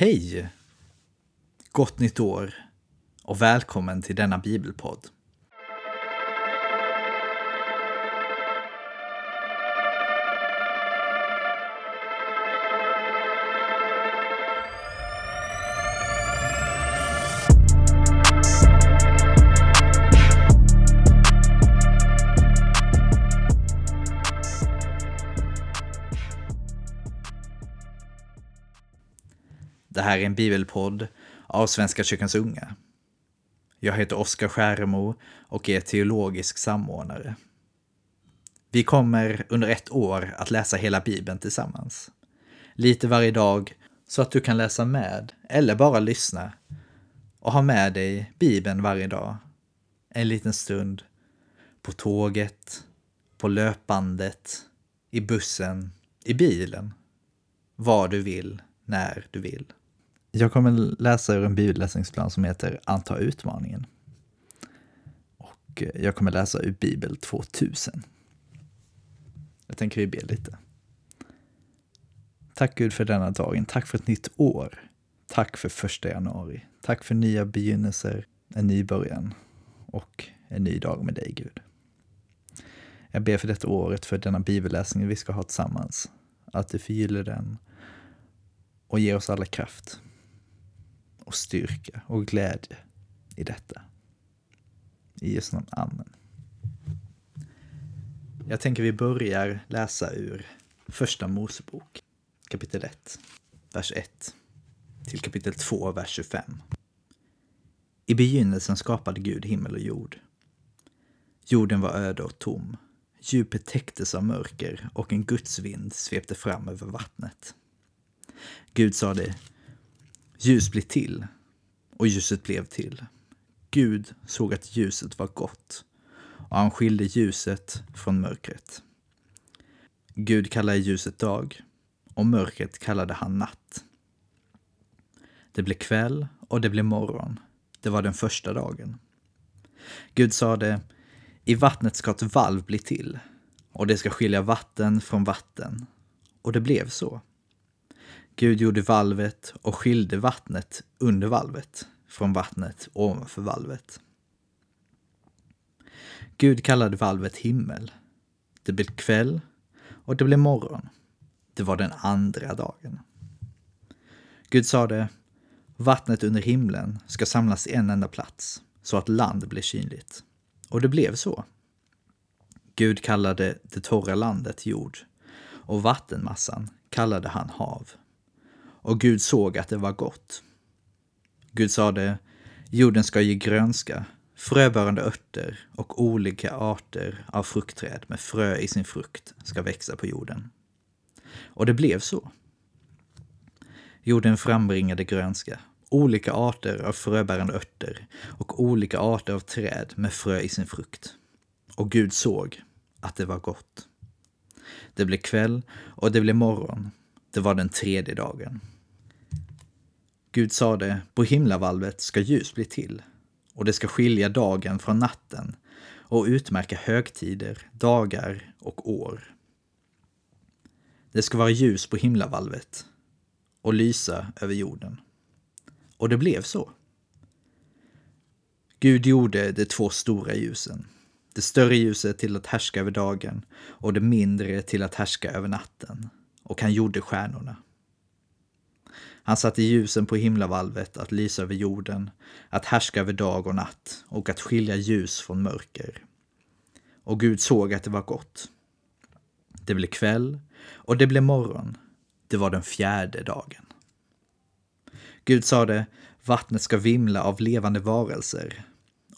Hej! Gott nytt år och välkommen till denna bibelpodd. Här är en bibelpodd av Svenska kyrkans unga. Jag heter Oskar Skäremo och är teologisk samordnare. Vi kommer under ett år att läsa hela bibeln tillsammans. Lite varje dag så att du kan läsa med eller bara lyssna och ha med dig bibeln varje dag. En liten stund på tåget, på löpbandet, i bussen, i bilen. Var du vill, när du vill. Jag kommer läsa ur en bibelläsningsplan som heter Anta utmaningen. Och eh, jag kommer läsa ur Bibel 2000. Jag tänker vi be lite. Tack Gud för denna dagen. Tack för ett nytt år. Tack för första januari. Tack för nya begynnelser, en ny början och en ny dag med dig Gud. Jag ber för detta året, för denna bibelläsning vi ska ha tillsammans. Att du förgyller den och ger oss alla kraft och styrka och glädje i detta. I Jesu namn. Amen. Jag tänker vi börjar läsa ur Första Mosebok, kapitel 1, vers 1 till kapitel 2, vers 25. I begynnelsen skapade Gud himmel och jord. Jorden var öde och tom. Djupet täcktes av mörker och en gudsvind svepte fram över vattnet. Gud sade, ljus blir till, och ljuset blev till. Gud såg att ljuset var gott, och han skilde ljuset från mörkret. Gud kallade ljuset dag, och mörkret kallade han natt. Det blev kväll och det blev morgon. Det var den första dagen. Gud sade, i vattnet ska ett valv bli till, och det ska skilja vatten från vatten. Och det blev så. Gud gjorde valvet och skilde vattnet under valvet från vattnet ovanför valvet. Gud kallade valvet himmel. Det blev kväll och det blev morgon. Det var den andra dagen. Gud sade, vattnet under himlen ska samlas i en enda plats, så att land blir synligt. Och det blev så. Gud kallade det torra landet jord, och vattenmassan kallade han hav. Och Gud såg att det var gott. Gud sade, jorden ska ge grönska, fröbärande örter och olika arter av fruktträd med frö i sin frukt ska växa på jorden. Och det blev så. Jorden frambringade grönska, olika arter av fröbärande örter och olika arter av träd med frö i sin frukt. Och Gud såg att det var gott. Det blev kväll och det blev morgon. Det var den tredje dagen. Gud sade, på himlavalvet ska ljus bli till, och det ska skilja dagen från natten och utmärka högtider, dagar och år. Det ska vara ljus på himlavalvet och lysa över jorden. Och det blev så. Gud gjorde de två stora ljusen, det större ljuset till att härska över dagen och det mindre till att härska över natten. Och han gjorde stjärnorna. Han satte ljusen på himlavalvet att lysa över jorden, att härska över dag och natt och att skilja ljus från mörker. Och Gud såg att det var gott. Det blev kväll och det blev morgon. Det var den fjärde dagen. Gud sade, vattnet ska vimla av levande varelser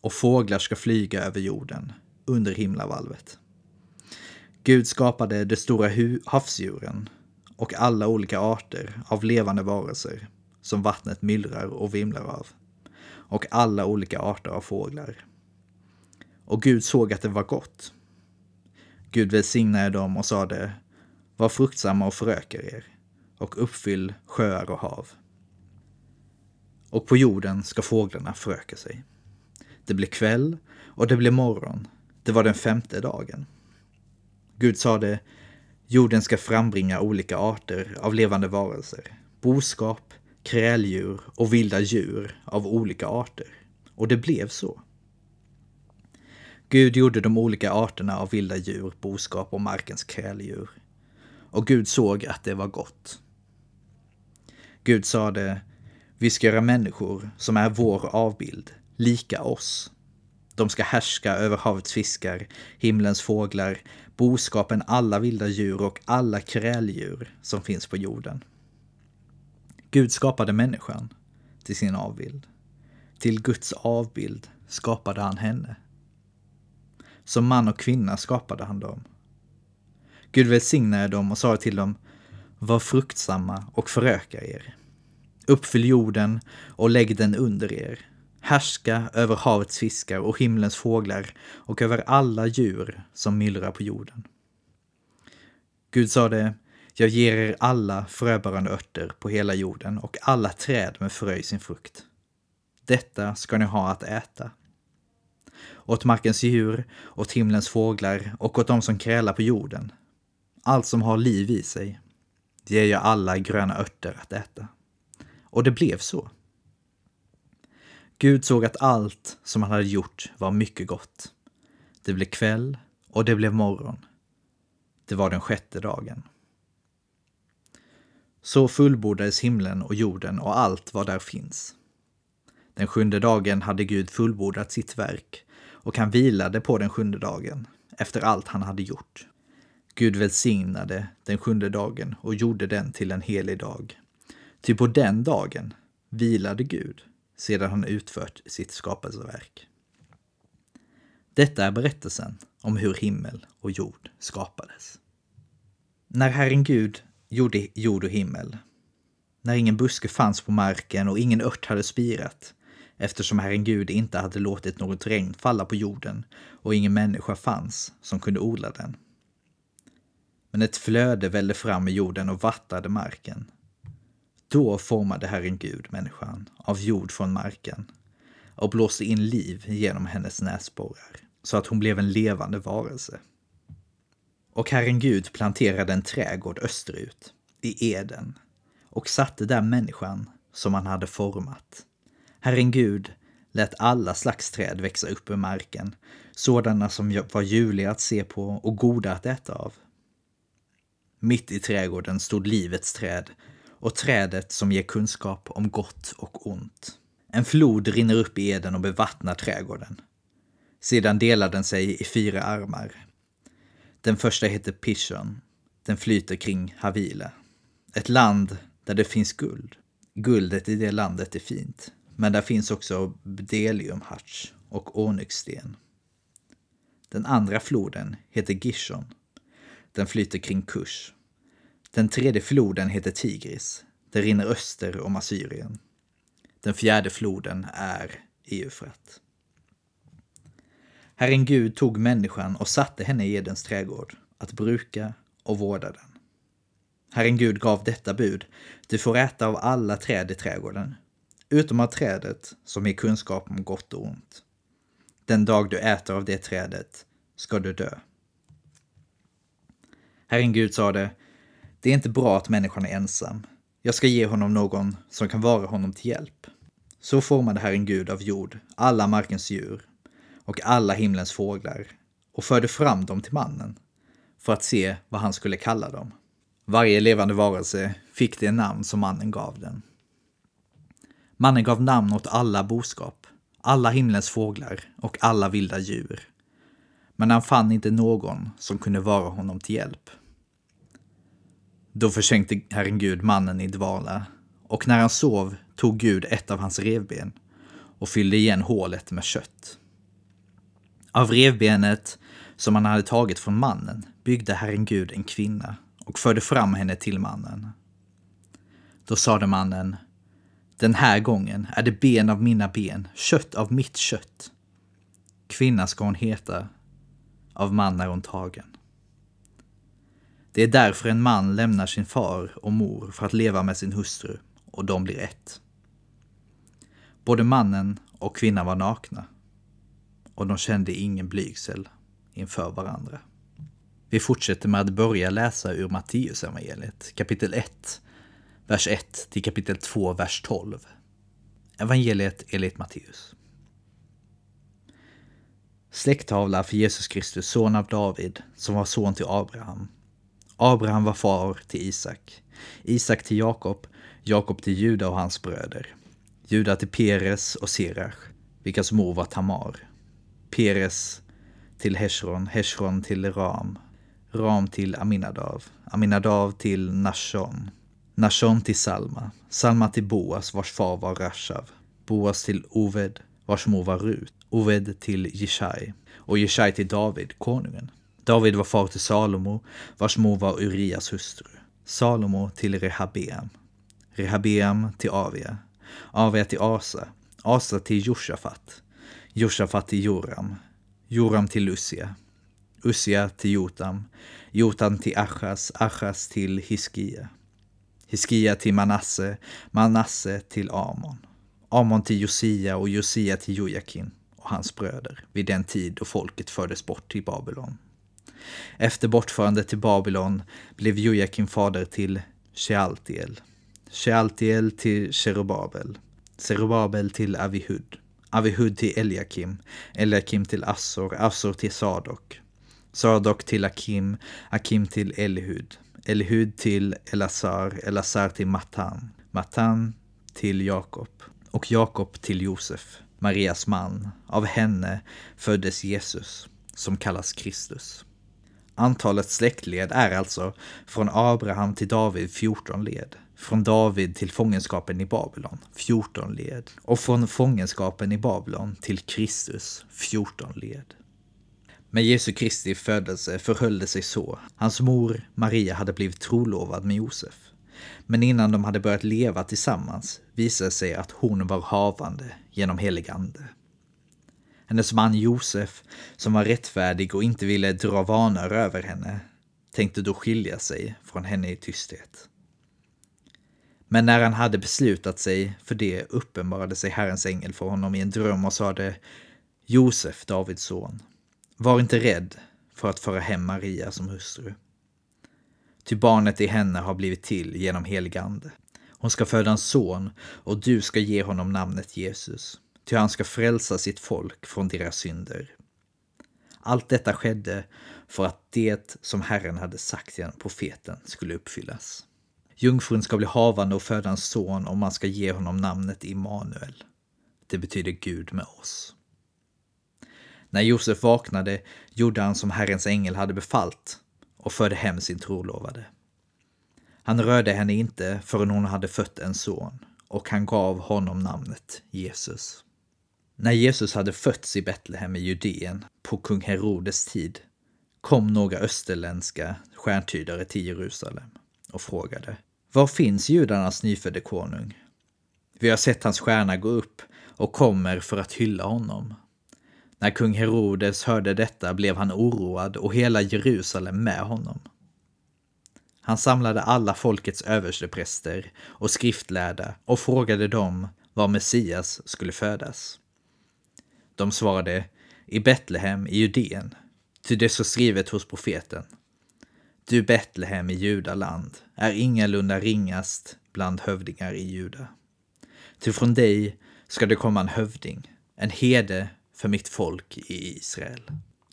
och fåglar ska flyga över jorden under himlavalvet. Gud skapade de stora havsdjuren och alla olika arter av levande varelser som vattnet myllrar och vimlar av, och alla olika arter av fåglar. Och Gud såg att det var gott. Gud välsignade dem och sade, var fruktsamma och förökar er, och uppfyll sjöar och hav. Och på jorden ska fåglarna föröka sig. Det blev kväll och det blev morgon. Det var den femte dagen. Gud sade, Jorden ska frambringa olika arter av levande varelser, boskap, kräldjur och vilda djur av olika arter. Och det blev så. Gud gjorde de olika arterna av vilda djur, boskap och markens kräldjur. Och Gud såg att det var gott. Gud sade, vi ska göra människor som är vår avbild, lika oss. De ska härska över havets fiskar, himlens fåglar, boskapen, alla vilda djur och alla kräldjur som finns på jorden. Gud skapade människan till sin avbild. Till Guds avbild skapade han henne. Som man och kvinna skapade han dem. Gud välsignade dem och sa till dem, var fruktsamma och föröka er. Uppfyll jorden och lägg den under er. Härska över havets fiskar och himlens fåglar och över alla djur som myllrar på jorden. Gud sade, jag ger er alla fröbärande örter på hela jorden och alla träd med frö i sin frukt. Detta ska ni ha att äta. Åt markens djur, åt himlens fåglar och åt dem som krälar på jorden. Allt som har liv i sig, ger jag alla gröna örter att äta. Och det blev så. Gud såg att allt som han hade gjort var mycket gott. Det blev kväll och det blev morgon. Det var den sjätte dagen. Så fullbordades himlen och jorden och allt vad där finns. Den sjunde dagen hade Gud fullbordat sitt verk och han vilade på den sjunde dagen efter allt han hade gjort. Gud välsignade den sjunde dagen och gjorde den till en helig dag. Ty på den dagen vilade Gud sedan han utfört sitt skapelseverk. Detta är berättelsen om hur himmel och jord skapades. När Herren Gud gjorde jord och himmel, när ingen buske fanns på marken och ingen ört hade spirat, eftersom Herren Gud inte hade låtit något regn falla på jorden och ingen människa fanns som kunde odla den. Men ett flöde vällde fram i jorden och vattnade marken. Då formade Herren Gud människan av jord från marken och blåste in liv genom hennes näsborrar så att hon blev en levande varelse. Och Herren Gud planterade en trädgård österut, i Eden, och satte där människan som han hade format. Herren Gud lät alla slags träd växa upp ur marken, sådana som var ljuvliga att se på och goda att äta av. Mitt i trädgården stod livets träd och trädet som ger kunskap om gott och ont. En flod rinner upp i Eden och bevattnar trädgården. Sedan delar den sig i fyra armar. Den första heter Pishon. Den flyter kring Havila. Ett land där det finns guld. Guldet i det landet är fint, men där finns också bdeliumharts och onyxsten. Den andra floden heter Gishon. Den flyter kring Kush. Den tredje floden heter Tigris. Den rinner öster om Assyrien. Den fjärde floden är Eufrat. Herren Gud tog människan och satte henne i Edens trädgård, att bruka och vårda den. Herren Gud gav detta bud, du får äta av alla träd i trädgården, utom av trädet som ger kunskap om gott och ont. Den dag du äter av det trädet ska du dö. Herren Gud sade, det är inte bra att människan är ensam. Jag ska ge honom någon som kan vara honom till hjälp. Så formade Herren Gud av jord alla markens djur och alla himlens fåglar och förde fram dem till mannen för att se vad han skulle kalla dem. Varje levande varelse fick det namn som mannen gav den. Mannen gav namn åt alla boskap, alla himlens fåglar och alla vilda djur. Men han fann inte någon som kunde vara honom till hjälp. Då försänkte Herren Gud mannen i dvala, och när han sov tog Gud ett av hans revben och fyllde igen hålet med kött. Av revbenet som han hade tagit från mannen byggde Herren Gud en kvinna och förde fram henne till mannen. Då sade mannen, den här gången är det ben av mina ben, kött av mitt kött. Kvinna ska hon heta, av man är hon tagen. Det är därför en man lämnar sin far och mor för att leva med sin hustru och de blir ett. Både mannen och kvinnan var nakna och de kände ingen blygsel inför varandra. Vi fortsätter med att börja läsa ur Matteusevangeliet kapitel 1, vers 1 till kapitel 2, vers 12. Evangeliet enligt Matteus. Släkttavla för Jesus Kristus, son av David, som var son till Abraham. Abraham var far till Isak. Isak till Jakob, Jakob till Juda och hans bröder. Juda till Peres och Serach, vilkas mor var Tamar. Peres till Heshron, Heshron till Ram, Ram till Aminadav, Aminadav till Nashon, Nashon till Salma, Salma till Boas vars far var Rashav, Boas till Oved vars mor var Rut, Oved till Jishai och Jishai till David, konungen. David var far till Salomo vars mor var Urias hustru. Salomo till Rehabeam, Rehabeam till Avia, Avia till Asa, Asa till Josafat, Josafat till Joram, Joram till Ussia, Ussia till Jotam, Jotam till Achas, Achas till Hiskia, Hiskia till Manasse, Manasse till Amon, Amon till Josia och Josia till Jojakin och hans bröder vid den tid då folket fördes bort till Babylon. Efter bortförandet till Babylon blev Jojakim fader till Shealtiel, Shealtiel till Cherubabel, Zerubabel till Avihud, Avihud till Eliakim, Eliakim till Assor, Assor till Sadok, Sadok till Akim, Akim till Elihud, Elihud till Elasar, Elasar till Matan, Matan till Jakob. Och Jakob till Josef, Marias man. Av henne föddes Jesus, som kallas Kristus. Antalet släktled är alltså från Abraham till David 14 led, från David till fångenskapen i Babylon 14 led och från fångenskapen i Babylon till Kristus 14 led. Med Jesu Kristi födelse förhöll det sig så. Hans mor Maria hade blivit trolovad med Josef. Men innan de hade börjat leva tillsammans visade det sig att hon var havande genom helig ande. Hennes man Josef, som var rättfärdig och inte ville dra vanor över henne, tänkte då skilja sig från henne i tysthet. Men när han hade beslutat sig för det uppenbarade sig Herrens ängel för honom i en dröm och sade Josef, Davids son, var inte rädd för att föra hem Maria som hustru. Ty barnet i henne har blivit till genom helig ande. Hon ska föda en son och du ska ge honom namnet Jesus, ty han ska frälsa sitt folk från deras synder. Allt detta skedde för att det som Herren hade sagt genom profeten skulle uppfyllas. Jungfrun ska bli havande och föda en son och man ska ge honom namnet Immanuel. Det betyder Gud med oss. När Josef vaknade gjorde han som Herrens ängel hade befallt och förde hem sin trolovade. Han rörde henne inte förrän hon hade fött en son och han gav honom namnet Jesus. När Jesus hade fötts i Betlehem i Judeen på kung Herodes tid kom några österländska stjärntydare till Jerusalem och frågade Var finns judarnas nyfödde konung? Vi har sett hans stjärna gå upp och kommer för att hylla honom. När kung Herodes hörde detta blev han oroad och hela Jerusalem med honom. Han samlade alla folkets överstepräster och skriftlärda och frågade dem var Messias skulle födas. De svarade i Betlehem i Judeen, ty det så skrivet hos profeten. Du Betlehem i Judaland är ingalunda ringast bland hövdingar i Juda. Ty från dig ska det komma en hövding, en herde för mitt folk i Israel.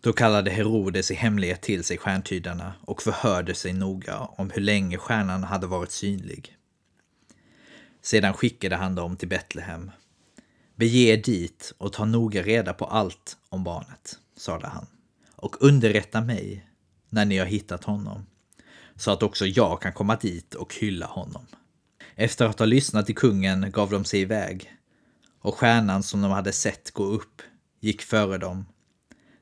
Då kallade Herodes i hemlighet till sig stjärntydarna och förhörde sig noga om hur länge stjärnan hade varit synlig. Sedan skickade han dem till Betlehem. Bege er dit och ta noga reda på allt om barnet, sade han, och underrätta mig när ni har hittat honom, så att också jag kan komma dit och hylla honom. Efter att ha lyssnat till kungen gav de sig iväg, och stjärnan som de hade sett gå upp gick före dem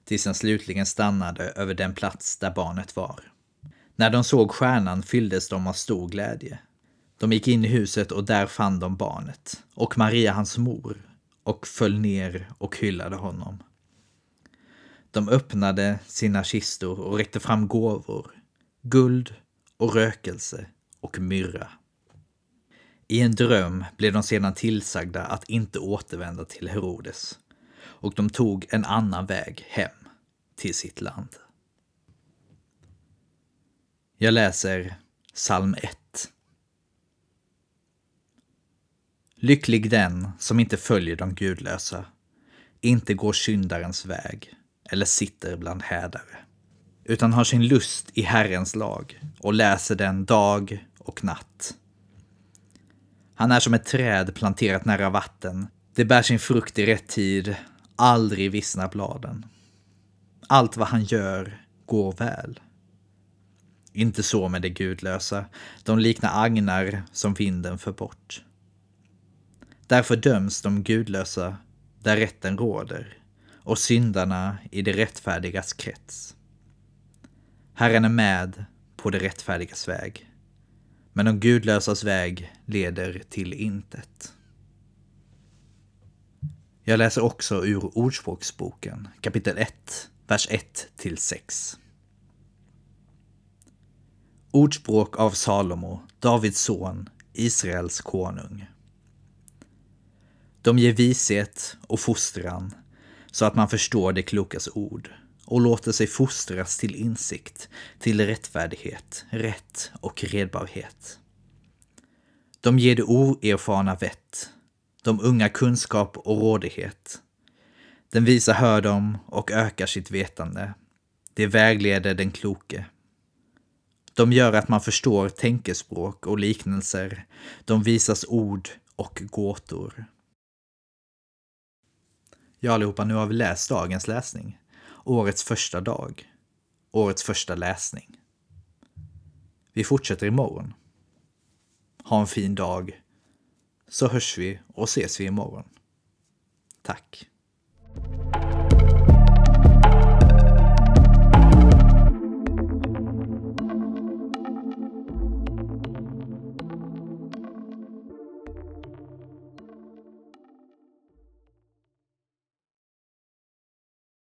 tills den slutligen stannade över den plats där barnet var. När de såg stjärnan fylldes de av stor glädje. De gick in i huset och där fann de barnet och Maria hans mor och föll ner och hyllade honom. De öppnade sina kistor och räckte fram gåvor, guld och rökelse och myrra. I en dröm blev de sedan tillsagda att inte återvända till Herodes och de tog en annan väg hem till sitt land. Jag läser psalm 1. Lycklig den som inte följer de gudlösa, inte går syndarens väg eller sitter bland hädare, utan har sin lust i Herrens lag och läser den dag och natt. Han är som ett träd planterat nära vatten. Det bär sin frukt i rätt tid, aldrig vissnar bladen. Allt vad han gör går väl. Inte så med de gudlösa, de liknar agnar som vinden för bort. Därför döms de gudlösa där rätten råder och syndarna i det rättfärdigas krets. Herren är med på det rättfärdigas väg, men de gudlösas väg leder till intet. Jag läser också ur Ordspråksboken, kapitel 1, vers 1 till 6. Ordspråk av Salomo, Davids son, Israels konung. De ger vishet och fostran så att man förstår det klokas ord och låter sig fostras till insikt, till rättfärdighet, rätt och redbarhet. De ger det oerfarna vett, de unga kunskap och rådighet. Den visa hör dem och ökar sitt vetande. Det vägleder den kloke. De gör att man förstår tänkespråk och liknelser. De visas ord och gåtor. Ja allihopa, nu har vi läst dagens läsning. Årets första dag. Årets första läsning. Vi fortsätter imorgon. Ha en fin dag. Så hörs vi och ses vi imorgon. Tack.